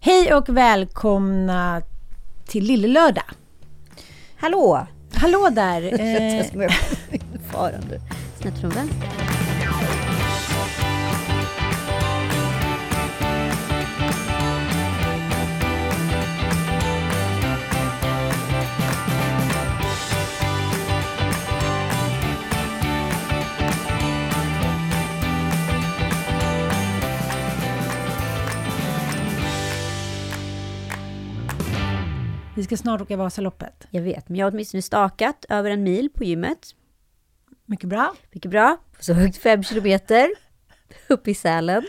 Hej och välkomna till Lillelördag. Hallå! Hallå där! Eh, farande. Snett från vänster. Vi ska snart åka Vasaloppet. Jag vet, men jag har åtminstone stakat över en mil på gymmet. Mycket bra. Mycket bra. Så högt fem kilometer. Uppe i Sälen.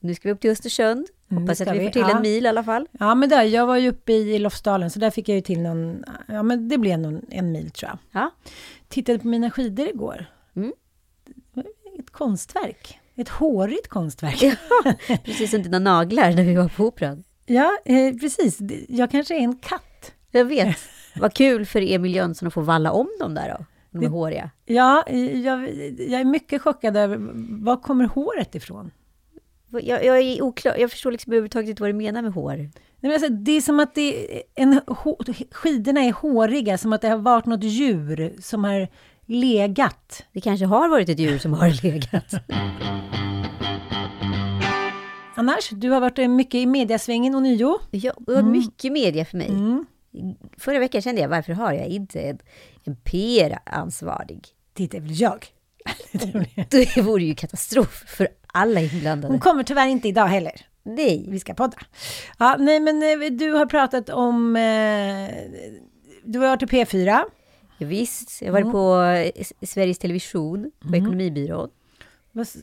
Nu ska vi upp till Östersund. Mm, Hoppas att vi vi. får till Ja. en mil i alla fall. Ja, men där, jag var ju uppe i Lofsdalen, så där fick jag ju till någon, ja men det blev någon, en mil tror jag. Ja. Tittade på mina skidor igår. Mm. Ett konstverk. Ett hårigt konstverk. Precis som dina naglar när vi var på Operan. Ja, eh, precis. Jag kanske är en katt. Jag vet. Vad kul för Emil Jönsson att få valla om dem där då. De är Det- håriga. Ja, jag, jag är mycket chockad över, var kommer håret ifrån? Jag, jag är oklar. Jag förstår liksom överhuvudtaget inte vad du menar med hår. Nej, alltså, det är som att det en, skidorna är håriga, som att det har varit något djur som har legat. Det kanske har varit ett djur som har legat. Annars, du har varit mycket i mediasvängen och nio. Ja, det var mycket media för mig. Mm. Förra veckan kände jag, varför har jag inte en, en PR-ansvarig? Det är väl jag. Det vore ju katastrof för alla Hon inblandade. kommer tyvärr inte idag heller. Nej, Vi ska podda. Ja, nej, men eh, du har pratat om... Eh, du har varit i P4. ja, visst. Jag var på S- Sveriges Television, på Ekonomibyrån.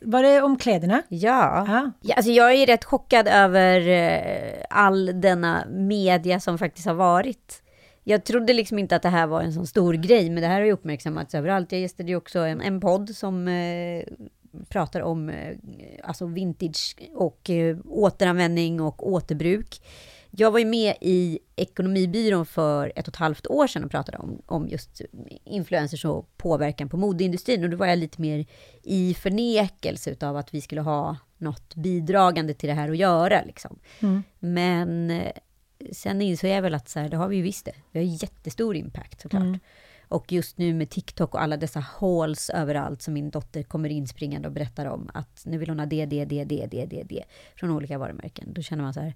Var det om kläderna? Ja. Ja. ja, alltså jag är rätt chockad över eh, all denna media som faktiskt har varit. Jag trodde liksom inte att det här var en sån stor grej, men det här har ju uppmärksammats överallt. Jag gästade ju också en, en podd som eh, pratar om eh, alltså vintage och eh, återanvändning och återbruk. Jag var ju med i Ekonomibyrån för ett och ett halvt år sedan och pratade om, om just influencers och påverkan på modeindustrin. Och då var jag lite mer i förnekelse utav att vi skulle ha något bidragande till det här att göra. Liksom. Men eh, sen insåg jag väl att så här, det har vi ju visst det. Vi har jättestor impact såklart. Och just nu med TikTok och alla dessa halls överallt som min dotter kommer inspringande och berättar om att nu vill hon ha det, det, det, det, det, det, det från olika varumärken. Då känner man så här,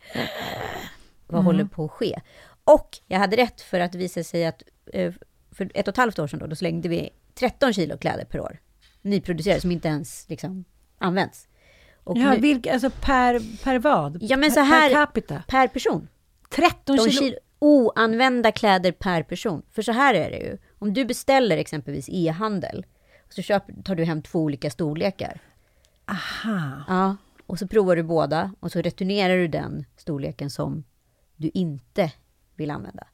vad håller på att ske? Och jag hade rätt för att det visade sig att eh, för ett och ett halvt år sedan då, då slängde vi 13 kilo kläder per år. Nyproducerade som inte ens liksom används. Och Ja, nu, vilka, alltså per, per vad? Ja, men Per- så här- Per capita? per person. 13 De kilo? kilo oanvända kläder per person. För så här är det ju. Om du beställer exempelvis e-handel, så köper, tar du hem två olika storlekar. Aha. Ja, och så provar du båda och så returnerar du den storleken som du inte vill använda.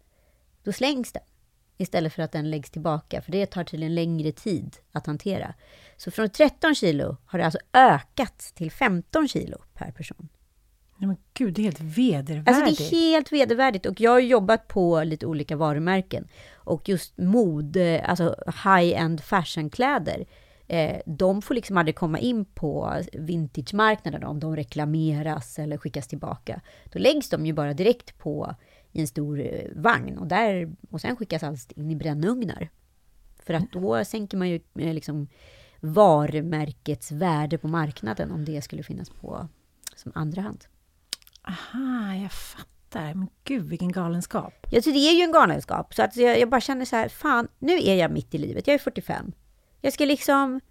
Då slängs den istället för att den läggs tillbaka, för det tar tydligen längre tid att hantera. Så från 13 kilo har det alltså ökat till 15 kilo per person. Nej, men gud, det är helt vedervärdigt. Alltså det är helt vedervärdigt och jag har jobbat på lite olika varumärken och just mode, alltså high-end fashionkläder, eh, de får liksom aldrig komma in på vintagemarknaden om de reklameras eller skickas tillbaka. Då läggs de ju bara direkt på i en stor eh, vagn och, där, och sen skickas allt in i brännugnar. För att då sänker man ju eh, liksom varumärkets värde på marknaden om det skulle finnas på som andra hand. Aha, jag fattar. Men gud, vilken galenskap. Ja, så det är ju en galenskap. Så att jag, jag bara känner så här, fan, nu är jag mitt i livet. Jag är 45. Jag ska liksom...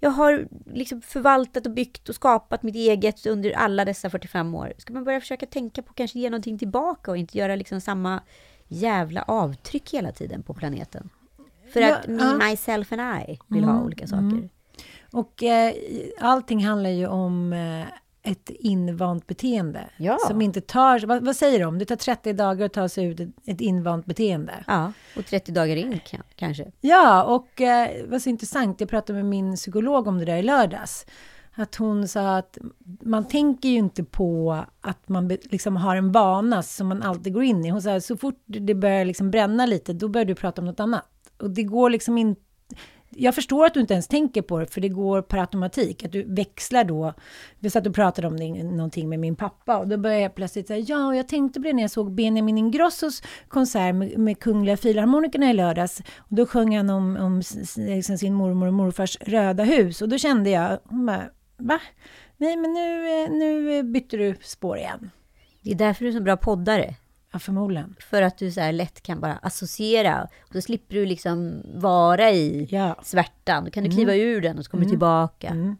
Jag har liksom förvaltat och byggt och skapat mitt eget under alla dessa 45 år. Ska man börja försöka tänka på kanske ge någonting tillbaka och inte göra liksom samma jävla avtryck hela tiden på planeten? För Ja, att me, ja. myself and I vill ha olika saker. Och eh, allting handlar ju om eh, ett invant beteende. Ja. Som inte tar, vad, vad säger de? Det tar 30 dagar att ta sig ut ett, invant beteende. Ja, och 30 dagar in kan, kanske. Ja, och eh, vad så intressant, jag pratade med min psykolog om det där i lördags. Att hon sa att man tänker ju inte på att man liksom har en vana som man alltid går in i. Hon sa så fort det börjar liksom bränna lite, då börjar du prata om något annat. Och det går liksom inte... Jag förstår att du inte ens tänker på det, för det går per automatik. Att du växlar då. Vi satt och pratade om det, någonting med min pappa och då började jag plötsligt säga, ja, jag tänkte på det när jag såg Benjamin Ingrossos konsert med, med Kungliga Filharmonikerna i lördags. Och då sjöng han om, om liksom sin mormor och morfars röda hus. Och då kände jag, hon bara, va? Nej, men nu, eh, nu bytte du spår igen. Det är därför du är så bra poddare. Ja, förmodligen. För att du så här lätt kan bara associera. Och då slipper du liksom vara i Ja. svärtan. Då kan du kliva ur den och så kommer du tillbaka.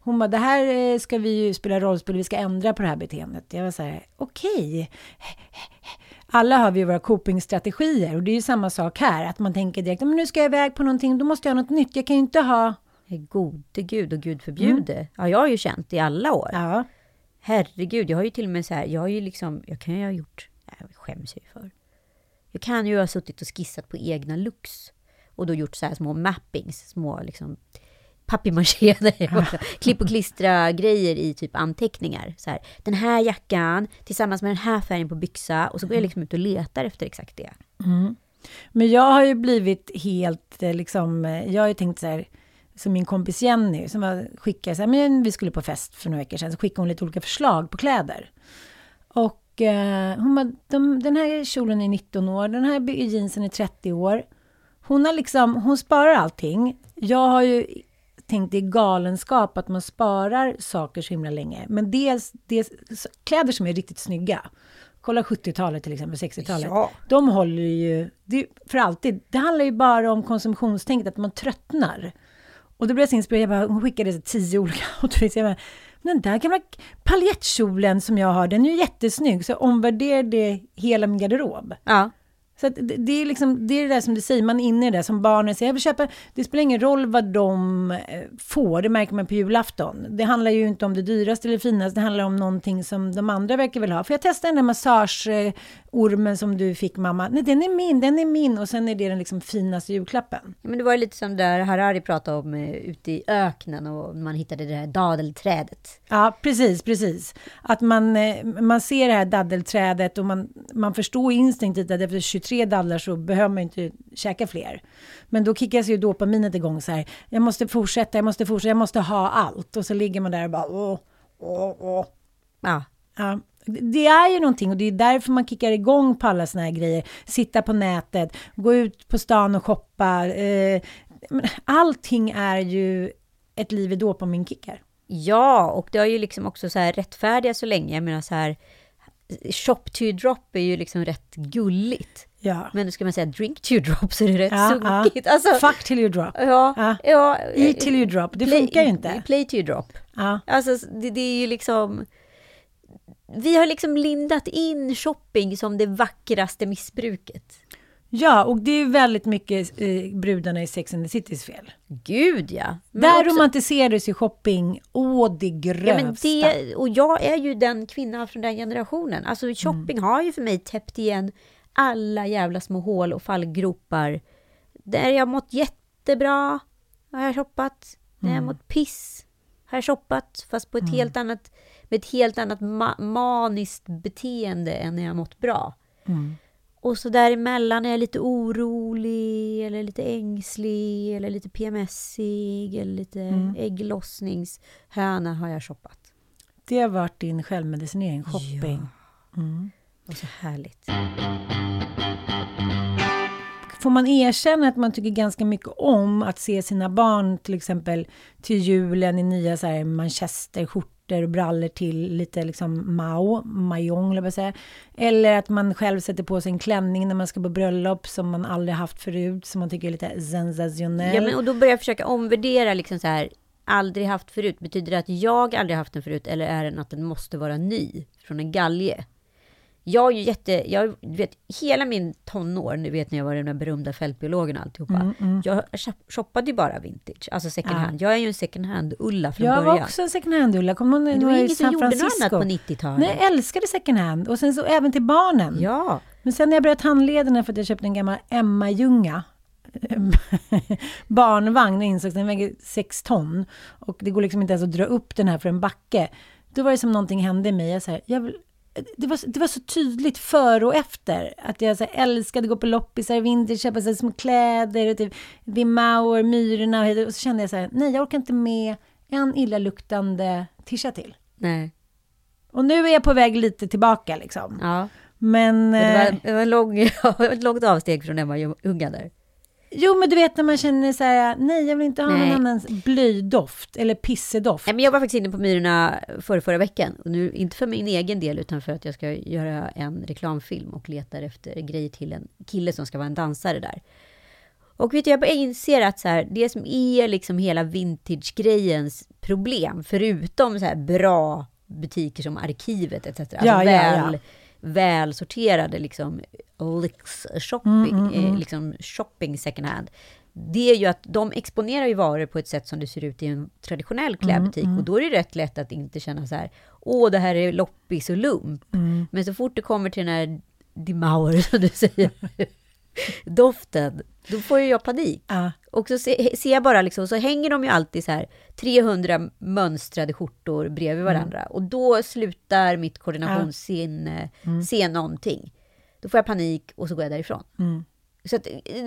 Hon bara, det här eh, ska vi ju spela rollspel, vi ska ändra på det här beteendet. Jag var så här, okej. Alla har vi våra copingstrategier och det är ju samma sak här. Att man tänker direkt, men nu ska jag iväg på någonting, då måste jag ha något nytt. Jag kan ju inte ha... Gode gud och gud förbjude. Ja, jag har ju känt i alla år. Ja, Herregud, jag har ju till och med så här, jag har ju liksom, jag kan ju ha gjort, jag skäms ju för. Jag kan ju ha suttit och skissat på egna looks. Och då gjort så här små mappings, små liksom papier-maché, klipp och klistra grejer i typ anteckningar. Så här, den här jackan tillsammans med den här färgen på byxa. Och så går jag liksom ut och letar efter exakt det. Men jag har ju blivit helt eh, liksom, eh, jag har ju tänkt så här, som min kompis Jenny, som var, skickade så här, men vi skulle på fest för några veckor sedan, så skickade hon lite olika förslag på kläder. Och eh, hon bara, de, den här kjolen är 19 år, den här jeansen är 30 år. Hon har liksom, hon sparar allting. Jag har ju tänkt det är galenskap att man sparar saker så himla länge. Men dels, dels kläder som är riktigt snygga. Kolla 70-talet till exempel, 60-talet. Ja. De håller ju det, för alltid. Det handlar ju bara om konsumtionstänket, att man tröttnar. Och då blev jag så inspirerad, jag bara, hon skickade så tio olika outfits. Jag bara, men den där gamla paljettkjolen som jag har, den är ju jättesnygg. Så jag omvärderade hela min garderob. Ja. Så det, det är liksom, det är det där som du säger, man är inne i det där som barnen säger, jag vill köpa, det spelar ingen roll vad de eh, får, det märker man på julafton. Det handlar ju inte om det dyraste eller finaste, det handlar om någonting som de andra verkar vilja ha. För jag testade den där massageormen som du fick mamma, nej den är min, den är min och sen är det den liksom finaste julklappen. Ja, Men det var ju lite som där Harari pratade om eh, ute i öknen och man hittade det där dadelträdet. Ja, precis, precis. Att man, eh, man ser det här daddelträdet och man, man förstår instinktivt att efter 23 dadlar så behöver man inte käka fler. Men då kickas ju dopaminet igång så här. Jag måste fortsätta, jag måste fortsätta, jag måste ha allt. Och så ligger man där och bara åh, åh, åh. Ja, Ja, det är ju någonting och det är därför man kickar igång på alla såna här grejer. Sitta på nätet, gå ut på stan och shoppa. Eh, allting är ju ett liv i dopaminkickar. Ja, och det har ju liksom också så här rättfärdiga så länge. Jag menar så här, shop to drop är ju liksom rätt gulligt. Ja. Men ska man säga drink to drop så är det rätt Ja, ja. sunkigt. Alltså, Fuck till you drop. ja, Ja. ja. Eat till you drop. Det play- funkar ju inte. Play to drop. Ja. Alltså det, det är ju liksom... Vi har liksom lindat in shopping som det vackraste missbruket. ja, och det är väldigt mycket eh, brudarna i Sex and the Citys fel. Gud ja. Men Där också- romantiserades ju shopping å det grövsta. Ja, men det, och jag är ju den kvinnan från den generationen. Alltså shopping har ju för mig täppt igen alla jävla små hål och fallgropar. Där jag mått jättebra har jag shoppat. När jag mått piss har jag shoppat. Fast på ett helt annat, med ett helt annat ma- maniskt beteende än när jag mått bra. Och så däremellan är jag lite orolig, eller lite ängslig, eller lite PMSig, eller lite ägglossningshöna har jag shoppat. Det har varit din självmedicinering, shopping. Och så härligt får man erkänna att man tycker ganska mycket om att se sina barn till exempel till julen i nya så här manchesterskjortor och brallor till lite liksom mao, majong, jag säga. Eller att man själv sätter på sig en klänning när man ska på bröllop som man aldrig haft förut, som man tycker är lite sensationell. Ja, men och då börjar jag försöka omvärdera liksom så här, aldrig haft förut. Betyder det att jag aldrig haft den förut eller är den att den måste vara ny från en galge? Jag är ju jätte, jag vet hela min tonår, ni vet när jag var den där berömda fältbiologen och alltihopa. Mm, mm. Jag shoppade ju bara vintage, alltså second ja. hand. Jag är ju en second hand-Ulla från jag början. Jag var också en second hand-Ulla. Kommer ihåg ingen som gjorde något annat på 90-talet? Nej, jag älskade second hand. Och sen så även till barnen. Ja. Men sen när jag började tandlederna för att jag köpte en gammal Emma-Ljunga barnvagn och insåg att den väger 6 ton. Och det går liksom inte ens att dra upp den här för en backe. Då var det som någonting hände i mig. Jag, så här, jag vill, det, var, det var så tydligt före och efter. Att jag så här, älskade att gå på loppisar, vintage, köpa så här, små kläder, typ Vimauer, Myrorna. Och så kände jag så här, nej jag orkar inte med en illaluktande tisha till. Nej. Och nu är jag på väg lite tillbaka liksom. Ja. Men... Men det var, eh, det var lång, ett långt avsteg från Emma Ljungan där. Jo, men du vet när man känner så här, nej, jag vill inte ha nej. någon annans blöjdoft eller pissedoft. Nej, men jag var faktiskt inne på Myrorna för förra veckan. Och nu, inte för min egen del, utan för att jag ska göra en reklamfilm och letar efter grejer till en kille som ska vara en dansare där. Och vet du, jag inser att så här, det som är liksom hela vintage-grejens problem, förutom så här bra butiker som Arkivet etc. Alltså ja, väl, ja, ja. välsorterade liksom Lix shopping, mm, mm, mm. Eh, liksom shopping second hand. Det är ju att de exponerar ju varor på ett sätt som det ser ut i en traditionell mm, klädbutik. Mm, och då är det rätt lätt att inte känna så här, åh, det här är loppis och lump. Mm. Men så fort det kommer till den här Dimauer, som du säger, doften, då får ju jag panik. Ja. Och så ser se jag bara liksom, så hänger de ju alltid så här 300 mönstrade skjortor bredvid varandra. Och då slutar mitt koordinationssinne ja. se någonting. Då får jag panik och så går jag därifrån. Mm. Så att,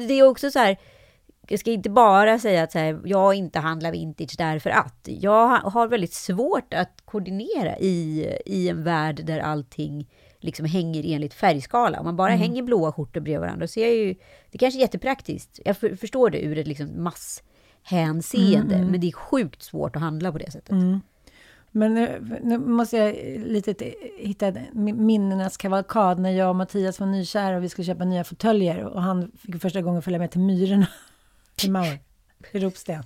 det är också så här, jag ska inte bara säga att så här, jag inte handlar vintage därför att. Jag har väldigt svårt att koordinera i, i en värld där allting liksom hänger enligt färgskala. Om man bara mm. hänger blåa skjortor bredvid varandra så är ju, det kanske är jättepraktiskt. Jag för, förstår det ur ett liksom masshänseende, mm. men det är sjukt svårt att handla på det sättet. Mm. Men nu, nu, måste jag lite hitta minnenas kavalkad när jag och Mattias var nykära och vi skulle köpa nya fåtöljer och han fick första gången följa med till Myrorna. Till Mauer. I Ropsten.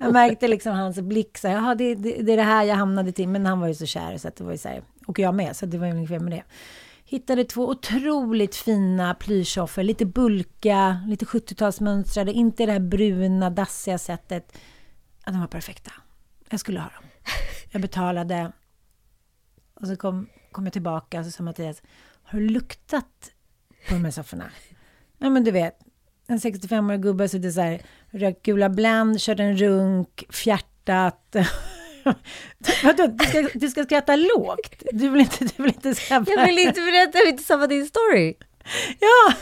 Jag märkte liksom hans blick så här, det, det, det, är det här jag hamnade till. Men han var ju så kär så att det var ju så här, och jag med, så det var ju inget fel med det. Hittade två otroligt fina plyschoffer, lite bulka, lite 70-talsmönstrade, inte det här bruna, dassiga sättet. Ja, de var perfekta. Jag skulle ha dem. Jag betalade. Och så kom, kom jag tillbaka och så sa Mattias, har du luktat på de här sofforna? Ja, men du vet, en 65-årig gubbe suttit så här, rökt gula Blend, kört en runk, fjärtat. Vadå, du ska, du ska skratta lågt? Du vill inte, du vill inte skratta? Jag vill inte berätta, jag vill inte samma din story. Ja!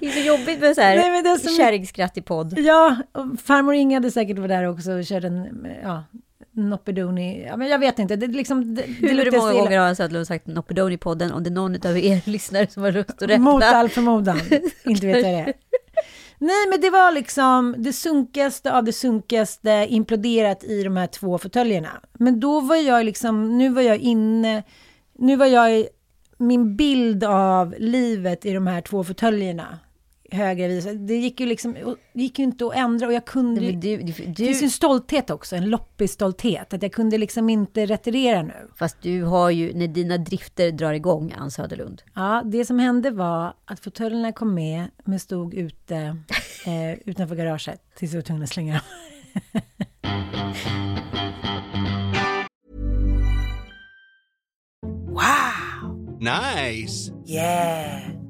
Det är så jobbigt med så här Nej, som... kärringskratt i podd. Ja, och farmor Inga hade säkert varit där också och kört en, ja, Noppedoni, ja, men jag vet inte. Det, liksom, det, Hur det många gånger har Söderlund sagt Noppedoni-podden? Om det är någon av er lyssnare som har lust att räkna. Mot all förmodan. inte vet jag det. Nej, men det var liksom det sunkigaste av det sunkigaste imploderat i de här två fåtöljerna. Men då var jag liksom, nu var jag inne, nu var jag, min bild av livet i de här två fåtöljerna högre visa. Det gick ju liksom, det gick ju inte att ändra och jag kunde ju, du, du, du, Det finns ju en stolthet också, en loppis-stolthet. Att jag kunde liksom inte retirera nu. Fast du har ju, när dina drifter drar igång, Ann Söderlund. Ja, det som hände var att fåtöljerna kom med, men stod ute eh, utanför garaget tills jag var tvungen att slänga dem. wow! Nice! Yeah!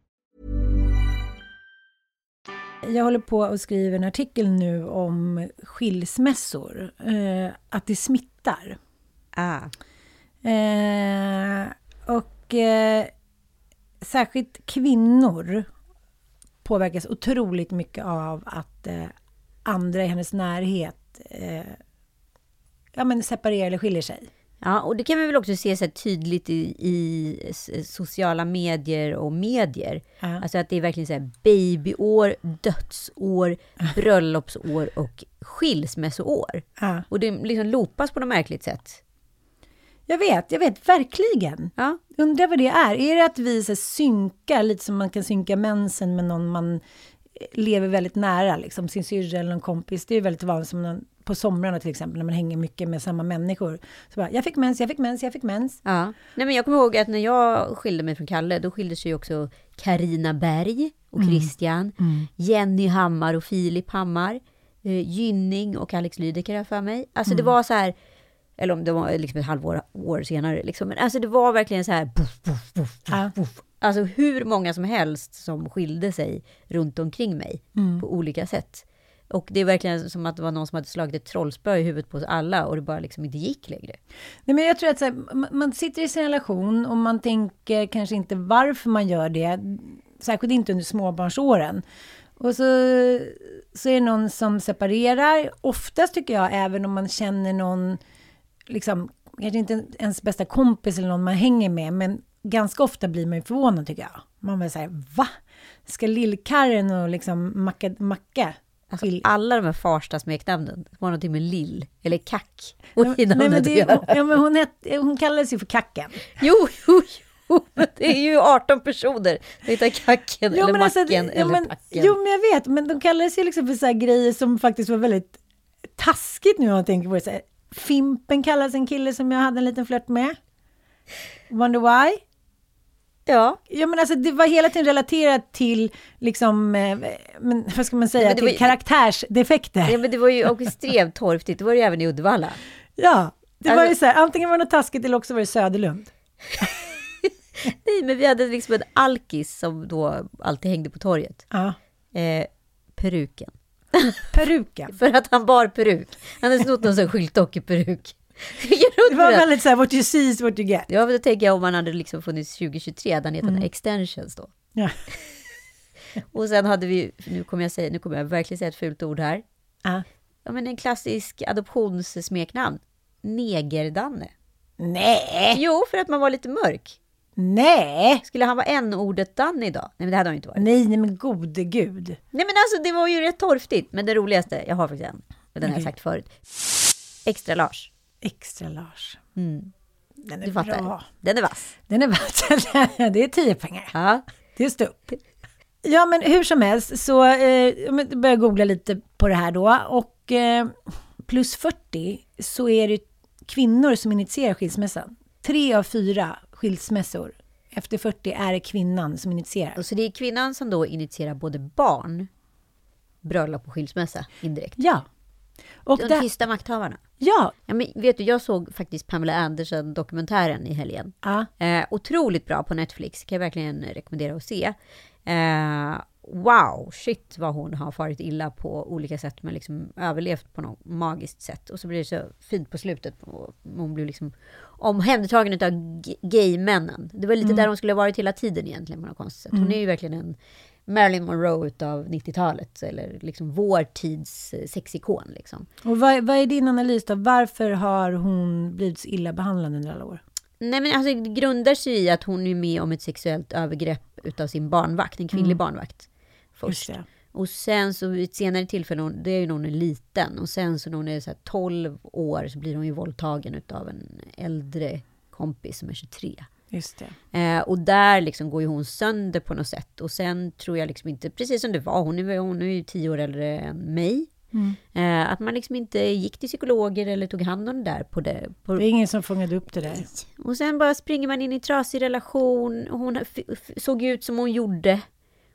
Jag håller på och skriver en artikel nu om skilsmässor. Eh, att det smittar. Ah. Eh, och eh, särskilt kvinnor påverkas otroligt mycket av att eh, andra i hennes närhet eh, ja, men separerar eller skiljer sig. Ja, och det kan vi väl också se så tydligt i, i sociala medier och medier. Ja. Alltså att det är verkligen så här babyår, dödsår, bröllopsår och skilsmässoår. Ja. Och det liksom loopas på något märkligt sätt. Jag vet, jag vet verkligen. Ja, Undrar vad det är. Är det att vi så synkar, lite som man kan synka mensen med någon man lever väldigt nära, liksom sin syrra eller någon kompis. Det är ju väldigt vanligt som någon, på somrarna till exempel, när man hänger mycket med samma människor. Så bara, jag fick mens, jag fick mens, jag fick mens. ja. Nej, men jag kommer ihåg att när jag skilde mig från Kalle, då skilde sig också Karina Berg och Christian, Jenny Hammar och Filip Hammar, eh, Gynning och Alex jag för mig. Alltså det var så här, eller om det var liksom ett halvår år senare, liksom. men alltså det var verkligen så här, puff, puff, puff, Ja. puff. Alltså hur många som helst som skilde sig runt omkring mig på olika sätt. Och det är verkligen som att det var någon som hade slagit ett trollspö i huvudet på oss alla och det bara liksom inte gick längre. Nej, men jag tror att här, man- man sitter i sin relation och man tänker kanske inte varför man gör det. Särskilt inte under småbarnsåren. Och så, så är det någon som separerar. Oftast tycker jag, även om man känner någon, liksom, kanske inte ens bästa kompis eller någon man hänger med, men ganska ofta blir man ju förvånad tycker jag. Man blir säga va? Ska lillkarren och liksom Macka, macka Alltså, alla de här Farsta-smeknamnen var någonting med lill eller kack och Nej, men det, ja, men hon, hette, hon kallades ju för Kacken. Jo, jo, jo, men det är ju 18 personer. Det heter Kacken eller men alltså, Macken ja, eller men, Packen. Jo, men jag vet, men de kallades ju liksom för så grejer som faktiskt var väldigt taskigt nu om jag tänker på det. Så här, Fimpen kallas en kille som jag hade en liten flört med. Wonder why? Ja, Ja, men alltså det var hela tiden relaterat till, liksom, eh, men, vad ska man säga, det till var ju- karaktärsdefekter. ja, men det var ju också extremt torftigt. Det var det ju även i Uddevalla. Ja, det var Alltså- ju så här, antingen var det något taskigt eller också var det Söderlund. Nej, men vi hade liksom en alkis som då alltid hängde på torget. Ja. Eh, peruken. Peruken. För att han bar peruk. Han hade snott någon sån skyltdockperuk. Det var väldigt så här, what you see is what you get. Ja, men då tänker jag om han hade liksom funnits 2023, hade han hetat extensions då. Ja. Och sen hade vi, nu kommer jag säga, nu kommer jag verkligen säga ett fult ord här. Ja. Ja, men en klassisk adoptionssmeknamn. Negerdanne. Nej, Jo, för att man var lite mörk. nej, Skulle han vara n-ordet Danne idag? Nej, men det hade han ju inte varit. nej, nej men gode gud. Nej, men alltså det var ju rätt torftigt. Men det roligaste, jag har faktiskt en. och Den har jag sagt förut. Extra Lars. Extra Lars. Mm. Den är Du fattar. bra. Den är vass. Den är vass. det är tio pengar. Ja. Det är stup. Ja, men hur som helst så eh, jag började jag googla lite på det här då. Och eh, plus 40 så är det kvinnor som initierar skilsmässan. Tre av fyra skilsmässor efter 40 är det kvinnan som initierar. Och så det är kvinnan som då initierar både barn, bröllop och skilsmässa indirekt. Ja. Och De där, tysta makthavarna. ja, Ja, men vet du, jag såg faktiskt Pamela Anderson-dokumentären i helgen. ja, Eh, otroligt bra på Netflix, kan jag verkligen rekommendera att se. Eh, wow, shit vad hon har farit illa på olika sätt, men liksom överlevt på något magiskt sätt. Och så blir det så fint på slutet. Hon blir liksom omhändertagen av gaymännen. Det var lite där hon skulle ha varit hela tiden egentligen på något konstigt sätt. Hon är ju verkligen en Marilyn Monroe utav 90-talet, eller liksom vår tids eh, sexikon liksom. Och vad, vad är din analys då? Varför har hon blivit så illa behandlad under alla år? Nej men alltså det grundar sig i att hon är med om ett sexuellt övergrepp utav sin barnvakt, en kvinnlig barnvakt. Först. Och sen så vid ett senare tillfälle, det är ju när hon är liten, och sen så när hon är så här 12 år så blir hon ju våldtagen utav en äldre kompis som är 23. Just det. Eh, och där liksom går ju hon sönder på något sätt. Och sen tror jag liksom inte, precis som det var, hon är, hon är ju 10 år äldre än mig. Eh, att man liksom inte gick till psykologer eller tog hand om det där på det. På, Det är ingen som fångade upp det där. och sen bara springer man in i trasig relation. Hon såg ju ut som hon gjorde.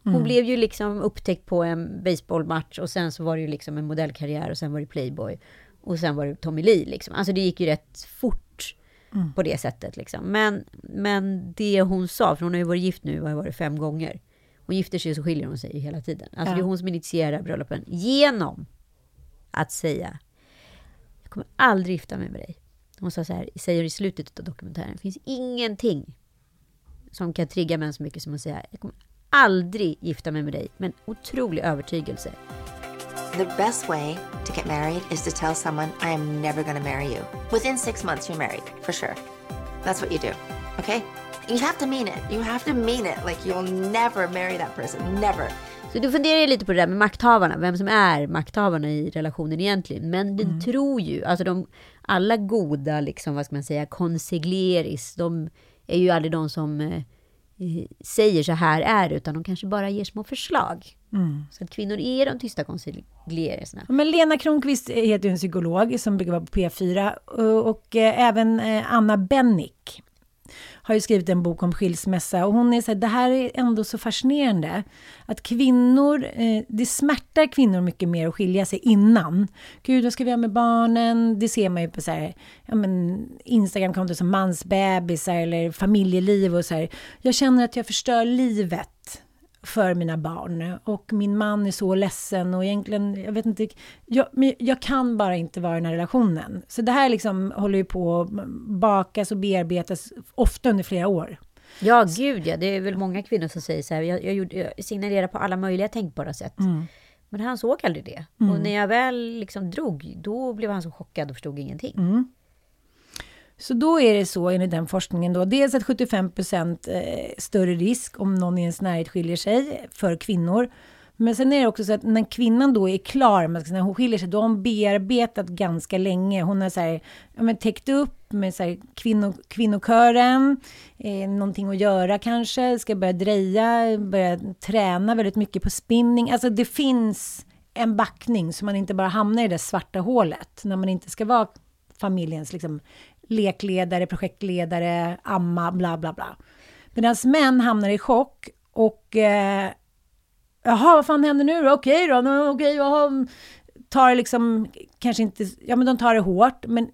Hon blev ju liksom upptäckt på en baseballmatch och sen så var det ju liksom en modellkarriär och sen var det Playboy. Och sen var det Tommy Lee liksom. Alltså det gick ju rätt fort på det sättet liksom. Men, men det hon sa, för hon har ju varit gift nu, har varit fem gånger. Hon gifter sig och så skiljer hon sig ju hela tiden. Alltså Ja. det är hon som initierar bröllopen genom att säga jag kommer aldrig gifta mig med dig. Hon sa så här, säger i slutet av dokumentären, det finns ingenting som kan trigga män så mycket som att säga jag kommer aldrig gifta mig med dig. Men otrolig övertygelse. The best way to get married is to tell someone, I am never going to marry you. Within six months, you're married, for sure. That's what you do, okay? You have to mean it. You have to mean it. Like, you'll never marry that person. Never. Så du funderar ju lite på det där med makthavarna, vem som är makthavarna i relationen egentligen. Men den tror ju, alltså de, alla goda, liksom, vad ska man säga, consiglieris, de är ju aldrig de som eh, säger så här är utan de kanske bara ger små förslag. Så att kvinnor är de tysta consiglierisarna. Men Lena Kronqvist heter ju en psykolog som brukar vara på P4 och, och eh, även eh, Anna Bennick har ju skrivit en bok om skilsmässa och hon är så här, det här är ändå så fascinerande att kvinnor, eh, det smärtar kvinnor mycket mer att skilja sig innan. Gud, vad ska vi göra med barnen? Det ser man ju på så här, ja men Instagramkonton som mansbebisar eller familjeliv och så här. Jag känner att jag förstör livet för mina barn. Och min man är så ledsen och egentligen, jag vet inte, jag, men jag kan bara inte vara i den här relationen. Så det här liksom håller ju på att bakas och bearbetas ofta under flera år. Ja, gud ja. Det är väl många kvinnor som säger så här, jag, jag, gjorde, jag signalerade på alla möjliga tänkbara sätt. Men han såg aldrig det. Och när jag väl liksom drog, då blev han så chockad och förstod ingenting. Så då är det så enligt den forskningen då, dels att 75 procent eh, större risk om någon i ens närhet skiljer sig för kvinnor. Men sen är det också så att när kvinnan då är klar, när hon skiljer sig, då har hon bearbetat ganska länge. Hon har så här, ja, men täckt upp med så här, kvinno, kvinnokören, eh, någonting att göra kanske, ska börja dreja, börja träna väldigt mycket på spinning. Alltså det finns en backning så man inte bara hamnar i det svarta hålet när man inte ska vara familjens liksom, lekledare, projektledare, amma, bla bla bla. Medan män hamnar i chock och eh, jaha, vad fan händer nu då? Okej då, okej, jaha, tar det liksom, kanske inte, ja men de tar det hårt, men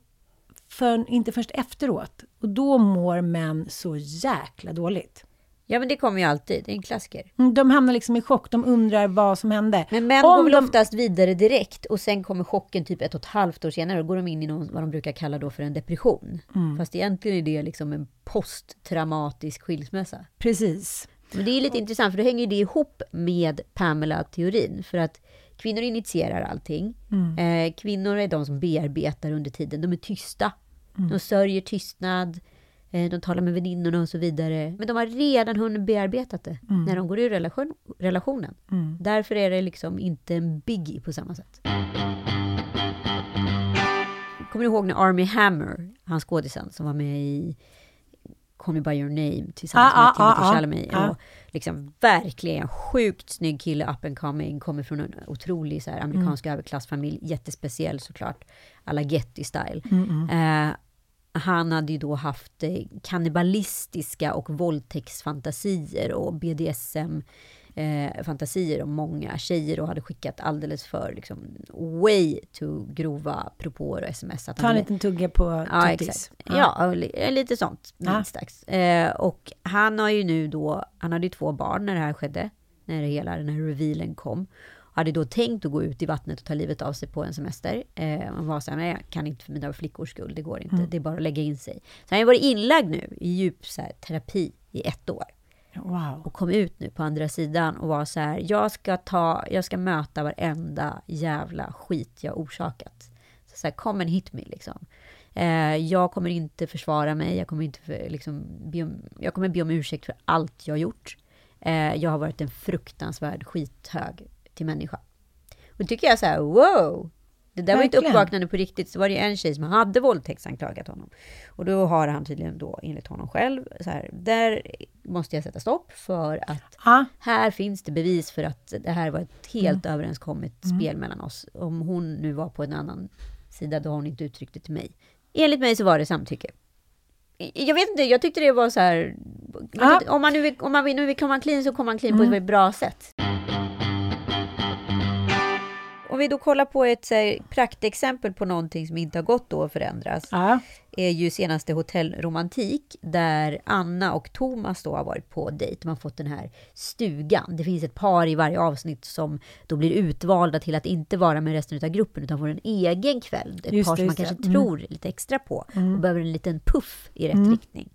för, inte först efteråt. Och då mår män så jäkla dåligt. Ja, men det kommer ju alltid. Det är en klassiker. Mm, De hamnar liksom i chock, de undrar vad som hände. Men män Om går väl de- oftast vidare direkt och sen kommer chocken typ ett och ett halvt år senare. Då går de in i någon, vad de brukar kalla då för en depression. Mm. Fast egentligen är det liksom en posttraumatisk skilsmässa. Precis. Men det är lite intressant för då hänger det ihop med Pamela-teorin. För att kvinnor initierar allting. Eh, kvinnor är de som bearbetar under tiden. De är tysta. De sörjer tystnad. Eh, de talar med väninnorna och så vidare. Men de har redan hunnit bearbetat det när de går ur relation, relationen. Därför är det liksom inte en biggie på samma sätt. Kommer du ihåg när Army Hammer, han skådisen som var med i Call Me By Your Name tillsammans Ah, med ah, Timothy ah, ah. Chalamet. Ah. Och liksom verkligen sjukt snygg kille, up and coming, kommer från en otrolig så här, amerikansk Mm. överklassfamilj, jättespeciell såklart, alla Getty-style. Mm, Eh, han hade ju då haft eh, kannibalistiska och våldtäktsfantasier och BDSM eh, om många tjejer och hade skickat alldeles för liksom, way to grova propåer och sms. Att Ta en liten tugga på Ja, tuttis. exakt. Ja, och li- lite sånt. Ja. Minst. Eh, och han har ju nu då, han hade ju två barn när det här skedde. När det hela den här revealen kom. Hade då tänkt att gå ut i vattnet och ta livet av sig på en semester. Eh, han var så här, nej jag kan inte för mina flickors skull, det går inte. Mm. Det är bara att lägga in sig. Så han har varit inlagd nu i djup så här, terapi i ett år. Wow. Och kom ut nu på andra sidan och var så här, jag ska ta, jag ska möta varenda jävla skit jag orsakat. Så, så här, come and hit me liksom. Eh, jag kommer inte försvara mig, jag kommer inte för, liksom, be om, jag kommer be om ursäkt för allt jag gjort. Eh, jag har varit en fruktansvärd skithög till människa. Och det tycker jag så här, wow! Det där var Verkligen. ett uppvaknande på riktigt. Så var det ju en tjej som hade våldtäktsanklagat honom. Och då har han tydligen då, enligt honom själv, så här, där måste jag sätta stopp för att Ja. här finns det bevis för att det här var ett helt Mm. överenskommet spel mellan oss. Om hon nu var på en annan sida, då har hon inte uttryckt det till mig. Enligt mig så var det samtycke. Jag vet inte, jag tyckte det var så här... Ja. Om man nu vill, om man vill, nu vill komma clean så kommer man clean på ett väldigt bra sätt. Om vi då kollar på ett här, praktexempel på någonting som inte har gått då att förändras Ja. är ju senaste Hotell Romantik där Anna och Thomas då har varit på dejt. De har fått den här stugan. Det finns ett par i varje avsnitt som då blir utvalda till att inte vara med resten av gruppen utan får en egen kväll. Ett Just par det, som man just det. kanske Mm. tror lite extra på och behöver en liten puff i rätt riktning.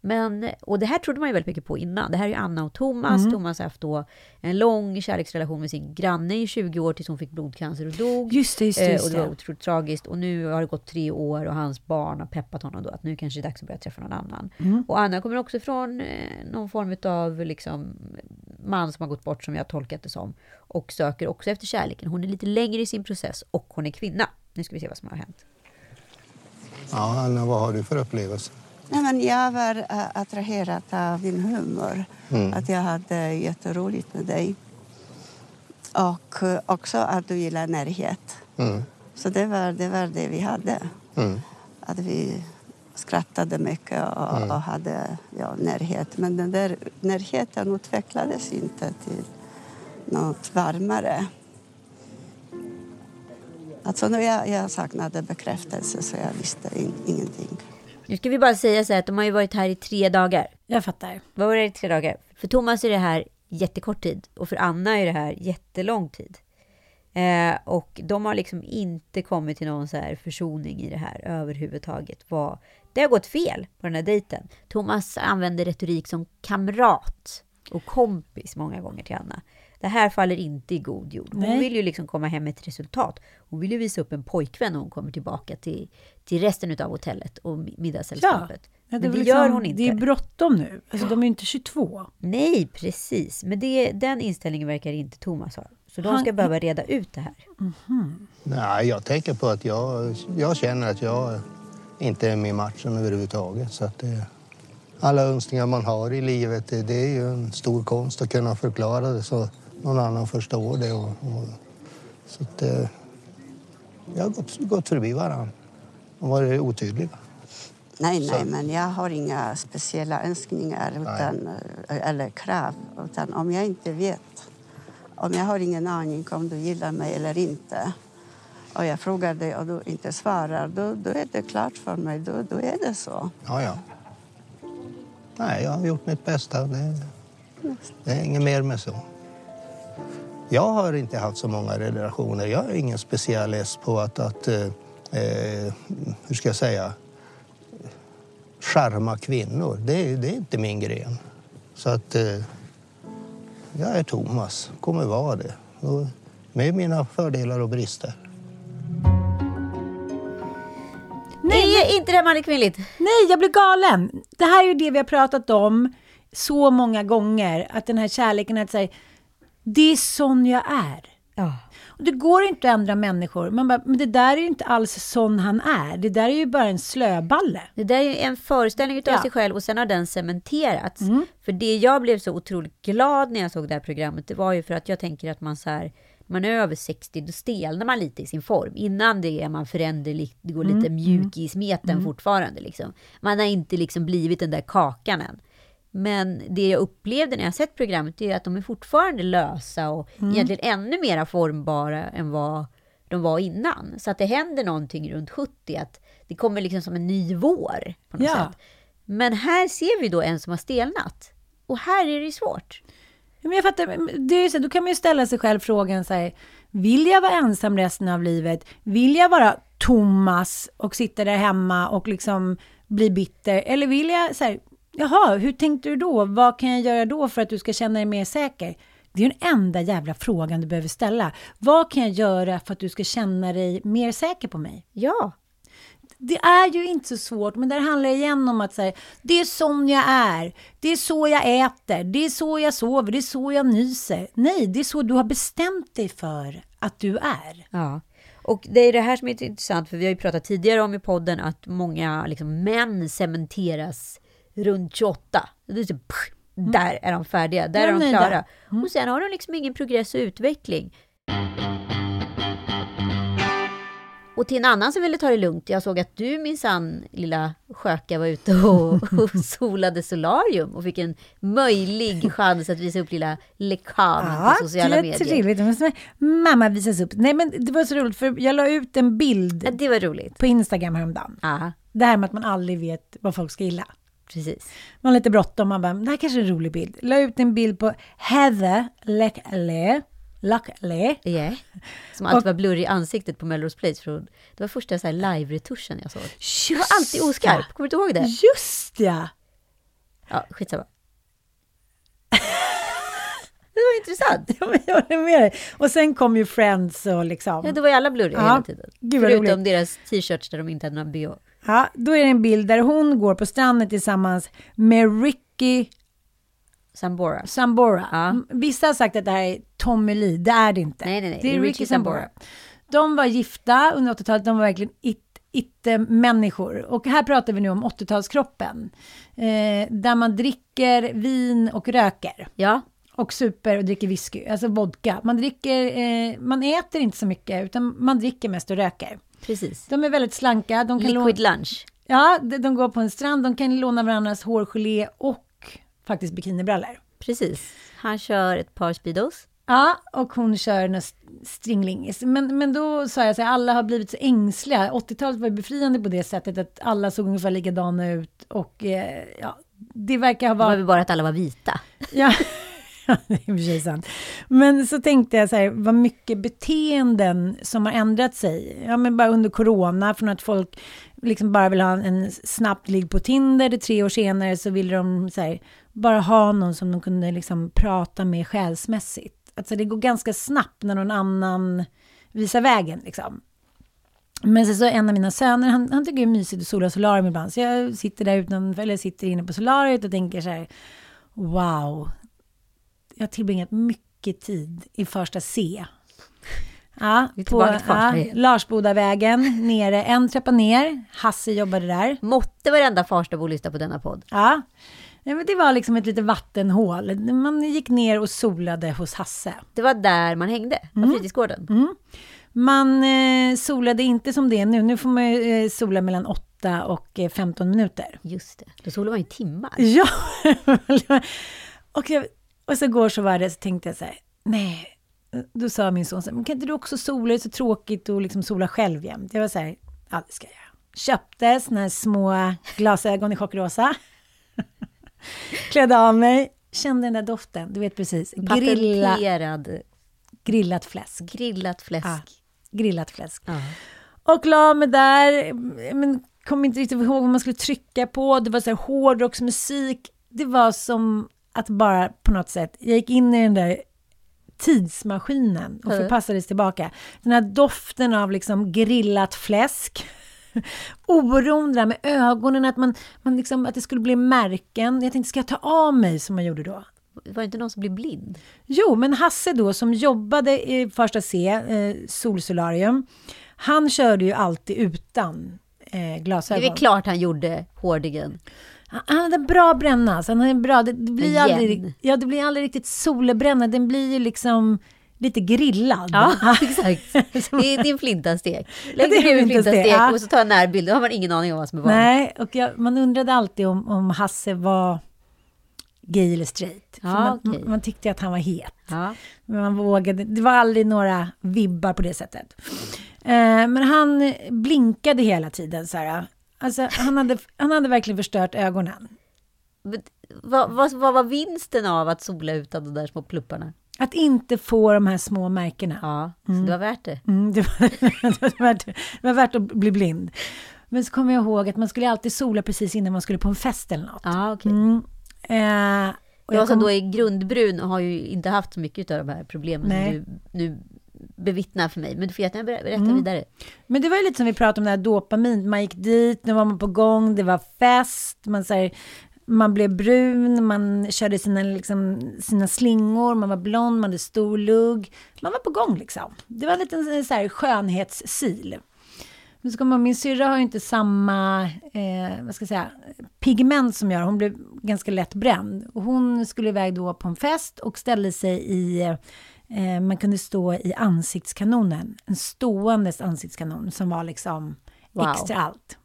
Men, och det här trodde man ju väldigt mycket på innan. Det här är ju Anna och Thomas. Mm. Thomas har haft då en lång kärleksrelation med sin granne i 20 år tills hon fick blodcancer och dog. Just det, just det, Eh, just och det var det. otroligt tragiskt. Och nu har det gått tre år och hans barn har peppat honom då att nu kanske det är dags att börja träffa någon annan. Mm. Och Anna kommer också från eh, någon form av liksom, man som har gått bort som jag har tolkat det som. Och söker också efter kärleken. Hon är lite längre i sin process och hon är kvinna. Nu ska vi se vad som har hänt. Ja, Anna, vad har du för upplevelse? Nej, men jag var äh, attraherad av din humor. Att jag hade jätteroligt med dig. Och äh, också att du gillar närhet. Mm. Så det var, det var det vi hade. Mm. Att vi skrattade mycket och, och hade ja, närhet. Men den där närheten utvecklades inte till något varmare. Alltså jag, jag saknade bekräftelse så jag visste in, ingenting. Nu ska vi bara säga så här att de har ju varit här i tre dagar. Jag fattar. Vad var det i tre dagar? För Thomas är det här jättekort tid och för Anna är det här jättelång tid. Eh, och de har liksom inte kommit till någon så här försoning i det här överhuvudtaget. Vad, det har gått fel på den här dejten. Thomas använder retorik som kamrat och kompis många gånger till Anna. Det här faller inte i god jord. Hon Nej. vill ju liksom komma hem med ett resultat. Hon vill ju visa upp en pojkvän när hon kommer tillbaka till, till resten av hotellet och mi- middagssällskapet. Ja, Men är det väl gör liksom- hon inte. Det är bråttom nu. Alltså, de är ju inte 22. Nej, precis. Men det, den inställningen verkar inte Thomas ha. Så de Han- ska behöva reda ut det här. Nej, jag tänker på att jag, jag känner att jag inte är med i matchen överhuvudtaget. Så att det, alla önskningar man har i livet, det, det är ju en stor konst att kunna förklara det så någon annan förstår det. Och, och, så att, eh, jag har gått, gått förbi varandra och varit otydliga. Nej, Så- nej, men jag har inga speciella önskningar utan, eh, eller krav. Utan om jag inte vet, om jag har ingen aning om du gillar mig eller inte och jag frågar dig och du inte svarar, då, då är det klart för mig. Då, då är det så. Ja, ja. Nej, jag har gjort mitt bästa. Det, det är inget mer med så. Jag har inte haft så många relationer. Jag är ingen specialist på att, att eh, eh, hur ska jag säga, charma kvinnor. Det, det är inte min gren. Så att eh, jag är Thomas, kommer vara det. Och med mina fördelar och brister. Nej, är inte det manligt kvinnligt? Nej, jag blir galen. Det här är ju det vi har pratat om så många gånger. Att den här kärleken är att säga, det är sån jag är. Ja. Och det går inte att ändra människor. Man bara, men det där är ju inte alls sån han är. Det där är ju bara en slöballe. Det där är ju en föreställning utav Ja. sig själv och sen har den cementerats. Mm. För det jag blev så otroligt glad när jag såg det här programmet, det var ju för att jag tänker att man så här, man är över 60, då stelnar man lite i sin form. Innan det är man föränderlig, det går Mm. lite mjuk i smeten fortfarande. Liksom. Man har inte liksom blivit den där kakan än. Men det jag upplevde när jag sett programmet är att de är fortfarande lösa och Mm. egentligen ännu mer formbara än vad de var innan. Så att det händer någonting runt 70, att det kommer liksom som en ny vår på något Ja. sätt. Men här ser vi då en som har stelnat. Och här är det svårt. Men jag fattar, det är så, då kan man ju ställa sig själv frågan så här, vill jag vara ensam resten av livet? Vill jag vara Thomas och sitta där hemma och liksom bli bitter? Eller vill jag så här, jaha, hur tänkte du då? Vad kan jag göra då för att du ska känna dig mer säker? Det är den enda jävla frågan du behöver ställa. Vad kan jag göra för att du ska känna dig mer säker på mig? Ja, Det är ju inte så svårt, men där handlar det igen om att säga, det är sån jag är, det är så jag äter, det är så jag sover, det är så jag nyser. Nej, det är så du har bestämt dig för att du är. ja. Och det är det här som är intressant, för vi har ju pratat tidigare om i podden att många liksom, män cementeras runt 28. Det är så, pff, Där är de färdiga, där Mm. Ja, är de klara. Mm. Och sen har de liksom ingen progress och utveckling. Och till en annan som ville ta det lugnt, jag såg att du minsann, lilla sköka, var ute och, och solade solarium och fick en möjlig chans att visa upp lilla lekamen på sociala det medier. trevligt. Det måste mamma visas upp. Nej, men det var så roligt, för jag la ut en bild Ja, på Instagram häromdagen. Ja, Det här med att man aldrig vet vad folk ska gilla. Precis. Man har lite bråttom, man bara, det här kanske är en rolig bild. La ut en bild på Heather Lekle, Lakle. Yeah. Som alltid Och- var blurrig i ansiktet på Melrose Place. För det var första så här live-retuschen jag såg. Just Det var alltid oskarp. Kommer du inte ihåg det? Just ja! Ja, skitsamma. det var intressant. Ja, Jag håller med dig. Och sen kom ju Friends och liksom... Ja, då var ju alla blurriga Ja, hela tiden. gud Förutom roligt. deras t-shirts där de inte hade någon bh. Ja, då är det en bild där hon går på stranden tillsammans med Ricky Sambora. Sambora. Ja. M- Vissa har sagt att det här är Tommy Lee, det är det inte. Nej, nej, nej. Det är Det är Ricky, Ricky Sambora. Sambora. De var gifta under 80-talet, de var verkligen it, it-människor. Och här pratar vi nu om 80-talskroppen. Eh, där man dricker vin och röker. Ja, Och super och dricker whisky, alltså vodka. Man dricker, eh, man äter inte så mycket, utan man dricker mest och röker. Precis. De är väldigt slanka. De kan Liquid lunch. ja, de, går på en strand, de kan låna varandras hårgelé och faktiskt bikinibrallor. Precis. Han kör ett par Speedos. Ja, och hon kör en stringlingis. Men, men då sa jag så här, alla har blivit så ängsliga. 80-talet var befriande på det sättet att alla såg ungefär likadana ut. Och eh, ja, det verkar ha Det var varit... väl bara att alla var vita. Ja, det är i och för sig sant. Men så tänkte jag så här, vad mycket beteenden som har ändrat sig. Ja, men bara under corona, från att folk liksom bara vill ha en snabbt ligg på Tinder, det tre år senare så ville de så här, bara ha någon som de kunde liksom prata med själsmässigt. Alltså det går ganska snabbt när någon annan visar vägen liksom. Men sen så en av mina söner, han, han tycker det är mysigt att sola solarium ibland. Så jag sitter där utanför, eller sitter inne på solariet och tänker så här, wow. Jag har tillbringat mycket tid i första C. Ja, på ja, igen. Larsbodavägen, nere, en trappa ner. Hasse jobbade där. Måtte varenda Farstabo lyssna på denna podd. Ja. Nej, men det var liksom ett litet vattenhål. Man gick ner och solade hos Hasse. Det var där man hängde, på Mm. fritidsgården. Man eh, solade inte som det är nu. Nu får man eh, sola mellan 8 och eh, 15 minuter. Just det, då solar man ju timmar. Ja! och, jag, och så går så var det, så tänkte jag så här, nej. Då sa min son så här, men kan inte du också sola? Det är så tråkigt att liksom sola själv jämt. Jag var så här, ja det ska jag göra. Köpte såna här små glasögon i chockrosa. Klädde av mig, kände den där doften, du vet precis. Grilla, grillat fläsk. grillat fläsk. Ja, grillat fläsk. Ja. Och la mig där, men kom inte riktigt ihåg vad man skulle trycka på. Det var så här hårdrocksmusik. Det var som att bara på något sätt, jag gick in i den där tidsmaskinen och Mm. förpassades tillbaka. Den här doften av liksom grillat fläsk. Oron där med ögonen, att, man, man liksom, att det skulle bli märken. Jag tänkte, ska jag ta av mig som man gjorde då? Var det inte någon som blev blind? Jo, men Hasse då som jobbade i första C, eh, Solsolarium, han körde ju alltid utan eh, Det glasögon. är väl klart han gjorde hårdingen. Han hade en bra bränna, så han hade en bra, det, det, blir En aldrig, ja, det blir aldrig riktigt solbränna, den blir ju liksom lite grillad. Ja, exakt. Det är flintastek. Lägg det är dig ner min med flintastek flintastek, ja. och så ta en närbild. Då har man ingen aning om vad som är vad. Nej, och jag, man undrade alltid om, om Hasse var gay eller straight. Ja, man, okej. man tyckte att han var het. Ja. Men man vågade, det var aldrig några vibbar på det sättet. Eh, men han blinkade hela tiden så här. Alltså, han, hade, han hade verkligen förstört ögonen. Men Vad, vad, vad var vinsten av att sola utan de där små plupparna? Att inte få de här små märkena. Ja, så det var värt det. Mm, det, var, det, var värt, det var värt att bli blind. Men så kommer jag ihåg att man skulle alltid sola precis innan man skulle på en fest eller något. Ja, okej. Mm. Eh, och Jag jag som kom, då är grundbrun och har ju inte haft så mycket av de här problemen Nej. som du nu bevittnar för mig. Men du får jättegärna ber- berätta Mm. vidare. men det var ju lite som vi pratade om det här dopamin. Man gick dit, nu var man på gång, det var fest. Man så här, man blev brun, man körde sina, liksom, sina slingor, man var blond, man hade stor lugg. Man var på gång liksom. Det var en liten så här, skönhetssil. Men så kommer min syrra har ju inte samma, eh, vad ska jag säga, pigment som jag Hon blev ganska lätt bränd. Och hon skulle iväg då på en fest och ställde sig i, eh, man kunde stå i ansiktskanonen. En ståendes ansiktskanon som var liksom wow. extra allt.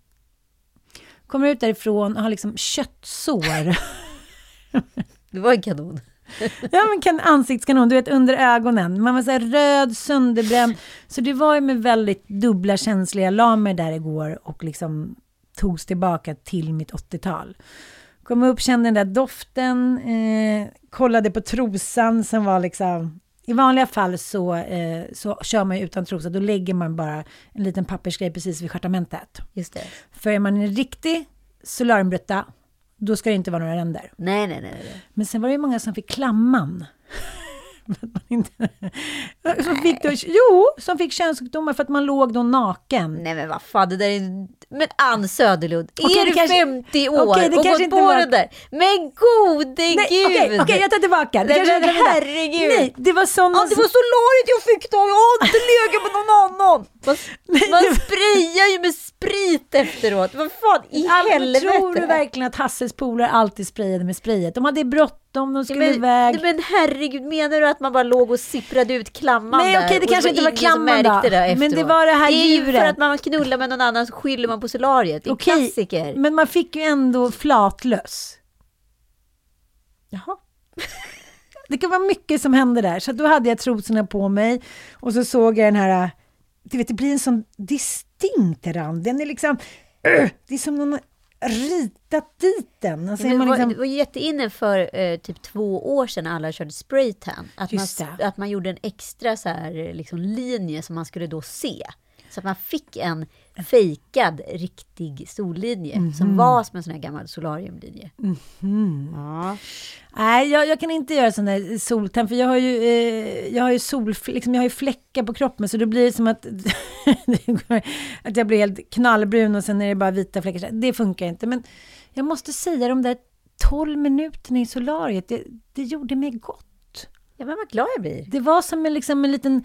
Kommer ut därifrån och har liksom köttsår. det var en kanon. ja, men kan, ansiktskanon, du vet under ögonen. Man var så här röd, sönderbränd. Så det var ju med väldigt dubbla känslor. Jag la mig där igår och liksom togs tillbaka till mitt 80-tal. Kom upp, kände den där doften, eh, kollade på trosan som var liksom... I vanliga fall så, eh, så kör man utan trosa, då lägger man bara en liten pappersgrej precis vid stjärtamentet. Just det. För är man en riktig solariebrutta, då ska det inte vara några ränder. Nej, nej, nej. nej. Men sen var det ju många som fick klamman. som fick då, jo, som fick könssjukdomar för att man låg då naken. Nej men vad fan, det där är... Men Ann Söderlund, okay, är du kanske... 50 år okay, det och gått på var... det där? Men gode nej, gud! Okej, okay, okay, jag tar tillbaka. Det nej, men herregud! Nej, det var såna... Ja, det var solariet jag fick då, jag har inte legat med någon annan! Man, man sprayar ju med sprit efteråt, vad fan i All, helvete? Tror du verkligen att Hasses polare alltid sprayade med sprayet? De hade bråttom, de skulle men, iväg. Men herregud, menar du att man bara låg och sipprade ut klamman Nej, okej, det kanske inte var klamman då. Det men det var det här djuret. Det är ju för att man knullar med någon annan så skyller man på solariet. Det är okej, klassiker. Men man fick ju ändå flatlös. Jaha. det kan vara mycket som hände där. Så då hade jag trosorna på mig och så såg jag den här, du vet det blir en sån distinkt rand. Den är liksom, det är som någon ritat dit den. Alltså man liksom... Det var jätteinne för eh, typ två år sedan när alla körde spraytan. Att, man, att man gjorde en extra så här, liksom, linje som man skulle då se. Så att man fick en fejkad riktig sollinje mm -hmm. som var som en sån här gammal solariumlinje. Mm -hmm. ja. Nej, jag, jag, kan inte göra sån där soltan för jag har ju, eh, jag har ju sol, liksom, jag har ju fläckar på kroppen så det blir som att, att jag blir helt knallbrun och sen är det bara vita fläckar. Det funkar inte. Men jag måste säga de där 12 minuterna i solariet, det, det gjorde mig gott. Ja, men vad glad jag blir. Det var som en, liksom, en liten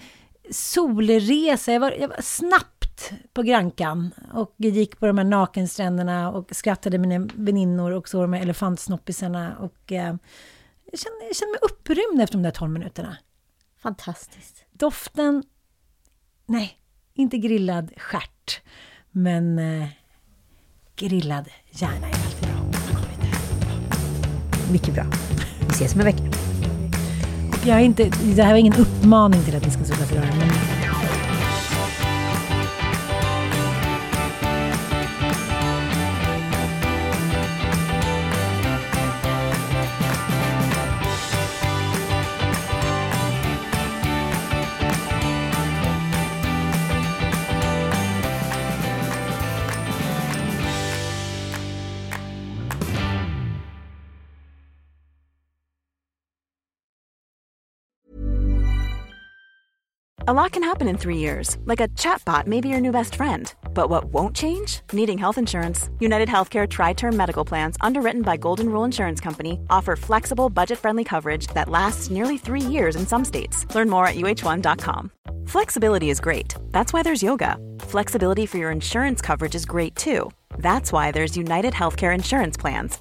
solresa. Jag var, jag var snabbt på Grankan och gick på de här nakenstränderna och skrattade med mina väninnor och såg de här elefantsnoppisarna. Och, eh, jag, kände, jag kände mig upprymd efter de där 12 minuterna. Fantastiskt. Doften, nej, inte grillad stjärt, men eh, grillad hjärna är alltid bra. Mycket bra. Vi ses om en vecka jag är inte, det här var ingen uppmaning till att ni ska sluta förlora, men A lot can happen in three years, like a chatbot may be your new best friend. But what won't change? Needing health insurance. United Healthcare Tri Term Medical Plans, underwritten by Golden Rule Insurance Company, offer flexible, budget friendly coverage that lasts nearly three years in some states. Learn more at uh1.com. Flexibility is great. That's why there's yoga. Flexibility for your insurance coverage is great too. That's why there's United Healthcare Insurance Plans.